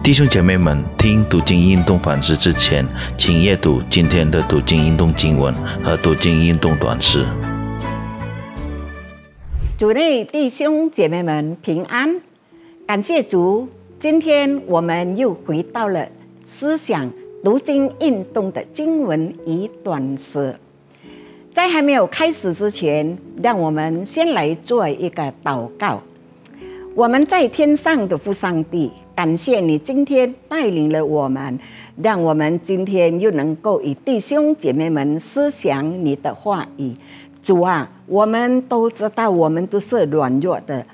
弟兄姐妹们，听读经运动反思之前，请阅读今天的读经运动经文和读经运动短诗。主内弟兄姐妹们平安，感谢主，今天我们又回到了思想读经运动的经文与短诗。在还没有开始之前，让我们先来做一个祷告。我们在天上的父上帝。感谢你今天带领了我们，让我们今天又能够与弟兄姐妹们思想你的话语。主啊，我们都知道我们都是软弱的，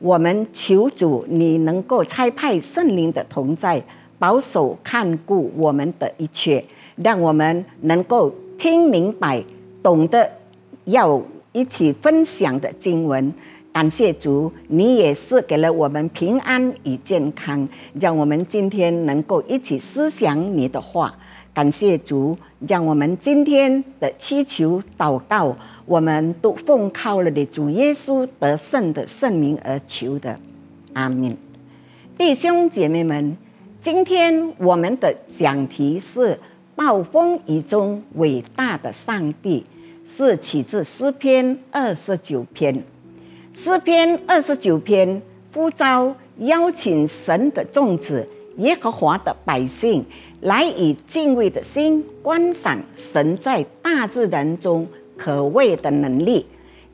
我们求主你能够差派圣灵的同在，保守看顾我们的一切，让我们能够听明白、懂得要一起分享的经文。感谢主，你也是给了我们平安与健康，让我们今天能够一起思想你的话。感谢主，让我们今天的祈求祷告，我们都奉靠了的主耶稣得胜的圣名而求的。阿门。弟兄姐妹们，今天我们的讲题是暴风雨中伟大的上帝，是起自诗篇二十九篇。诗篇二十九篇呼召邀请神的众子耶和华的百姓来以敬畏的心观赏神在大自然中可畏的能力，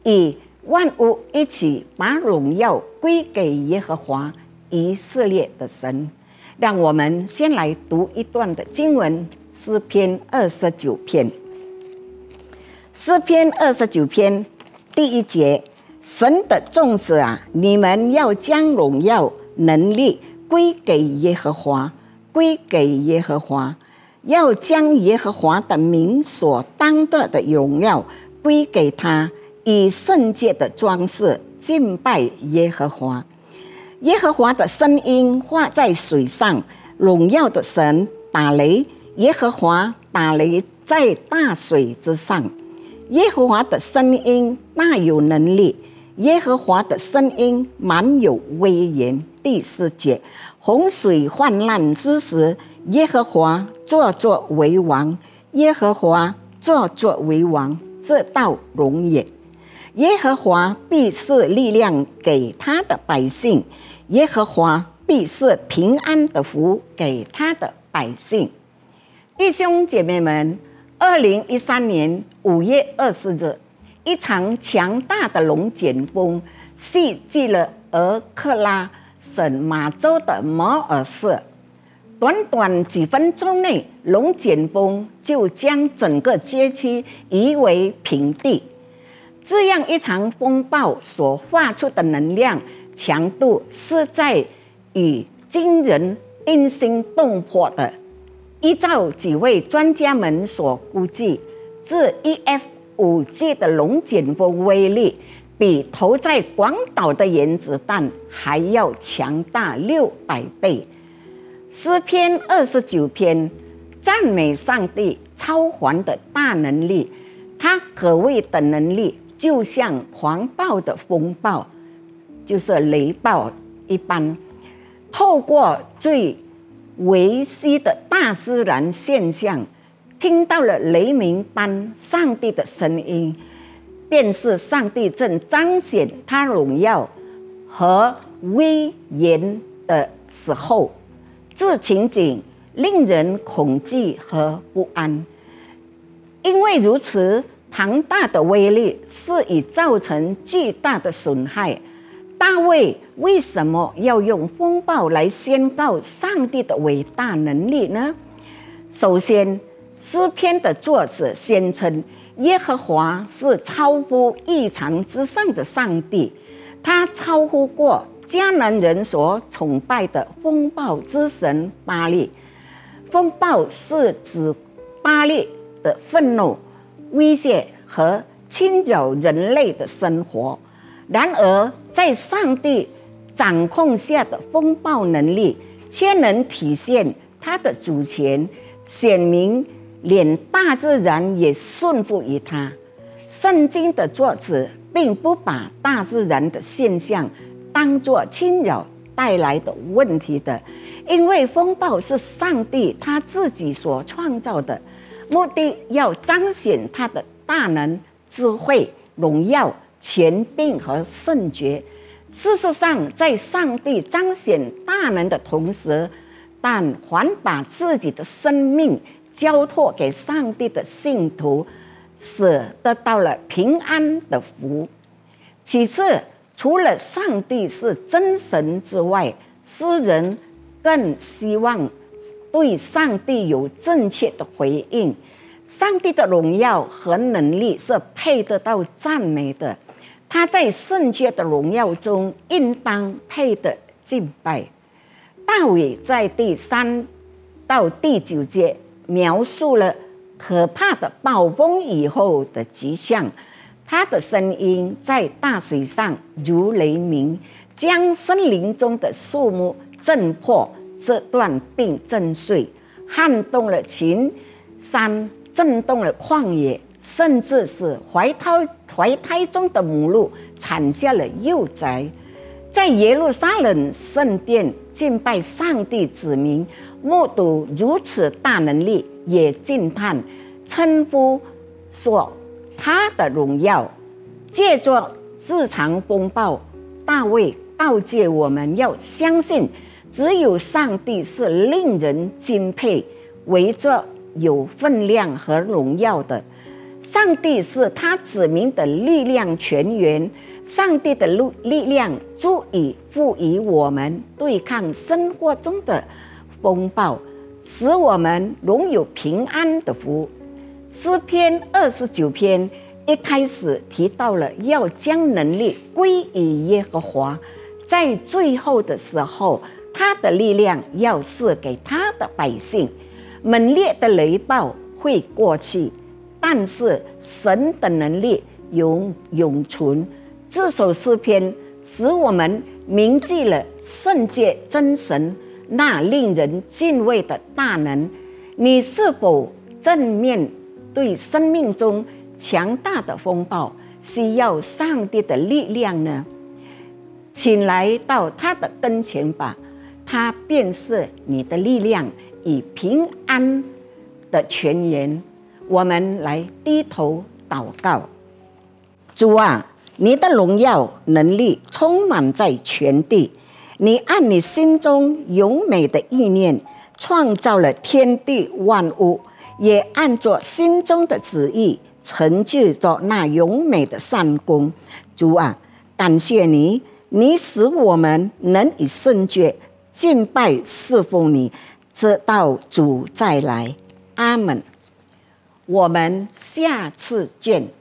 以万物一起把荣耀归给耶和华以色列的神。让我们先来读一段的经文：诗篇二十九篇。诗篇二十九篇第一节。神的众子啊，你们要将荣耀能力归给耶和华，归给耶和华，要将耶和华的名所当得的荣耀归给他，以圣洁的装饰敬拜耶和华。耶和华的声音画在水上，荣耀的神打雷，耶和华打雷在大水之上。耶和华的声音大有能力。耶和华的声音满有威严。第四节，洪水泛滥之时，耶和华坐作为王。耶和华坐作为王，这道容也。耶和华必是力量给他的百姓，耶和华必是平安的福给他的百姓。弟兄姐妹们，二零一三年五月二十日。一场强大的龙卷风袭击了俄克拉省马州的摩尔市，短短几分钟内，龙卷风就将整个街区夷为平地。这样一场风暴所发出的能量强度，是在与惊人、惊心动魄的。依照几位专家们所估计，自 E.F。五 G 的龙卷风威力比投在广岛的原子弹还要强大六百倍。诗篇二十九篇赞美上帝超凡的大能力，他可畏的能力就像狂暴的风暴，就是雷暴一般，透过最维系的大自然现象。听到了雷鸣般上帝的声音，便是上帝正彰显他荣耀和威严的时候。这情景令人恐惧和不安，因为如此庞大的威力是已造成巨大的损害。大卫为什么要用风暴来宣告上帝的伟大能力呢？首先。诗篇的作者宣称，耶和华是超乎异常之上的上帝，他超乎过迦南人所崇拜的风暴之神巴利。风暴是指巴利的愤怒、威胁和侵扰人类的生活。然而，在上帝掌控下的风暴能力，却能体现他的主权，显明。连大自然也顺服于他。圣经的作者并不把大自然的现象当作侵扰、带来的问题的，因为风暴是上帝他自己所创造的，目的要彰显他的大能、智慧、荣耀、权柄和圣洁。事实上，在上帝彰显大能的同时，但还把自己的生命交托给上帝的信徒，是得到了平安的福。其次，除了上帝是真神之外，诗人更希望对上帝有正确的回应。上帝的荣耀和能力是配得到赞美的，他在圣洁的荣耀中应当配得敬拜。大卫在第三到第九节描述了可怕的暴风以后的迹象，他的声音在大水上如雷鸣，将森林中的树木震破、折断并震碎，撼动了群山，震动了旷野，甚至是怀胎怀胎中的母鹿产下了幼崽。在耶路撒冷圣殿敬拜上帝子民，目睹如此大能力，也惊叹称呼说他的荣耀。借着日常风暴，大卫告诫我们要相信，只有上帝是令人敬佩、为着有分量和荣耀的。上帝是他子民的力量泉源。上帝的力力量足以赋予我们对抗生活中的风暴，使我们拥有平安的福。诗篇二十九篇一开始提到了要将能力归于耶和华，在最后的时候，他的力量要赐给他的百姓。猛烈的雷暴会过去，但是神的能力永永存。这首诗篇使我们铭记了圣洁真神那令人敬畏的大能。你是否正面对生命中强大的风暴，需要上帝的力量呢？请来到他的跟前吧，他便是你的力量与平安的泉源。我们来低头祷告，主啊。你的荣耀能力充满在全地，你按你心中永美的意念创造了天地万物，也按着心中的旨意成就着那永美的善功。主啊，感谢你，你使我们能以圣洁敬拜侍奉你，直到主再来。阿门。我们下次见。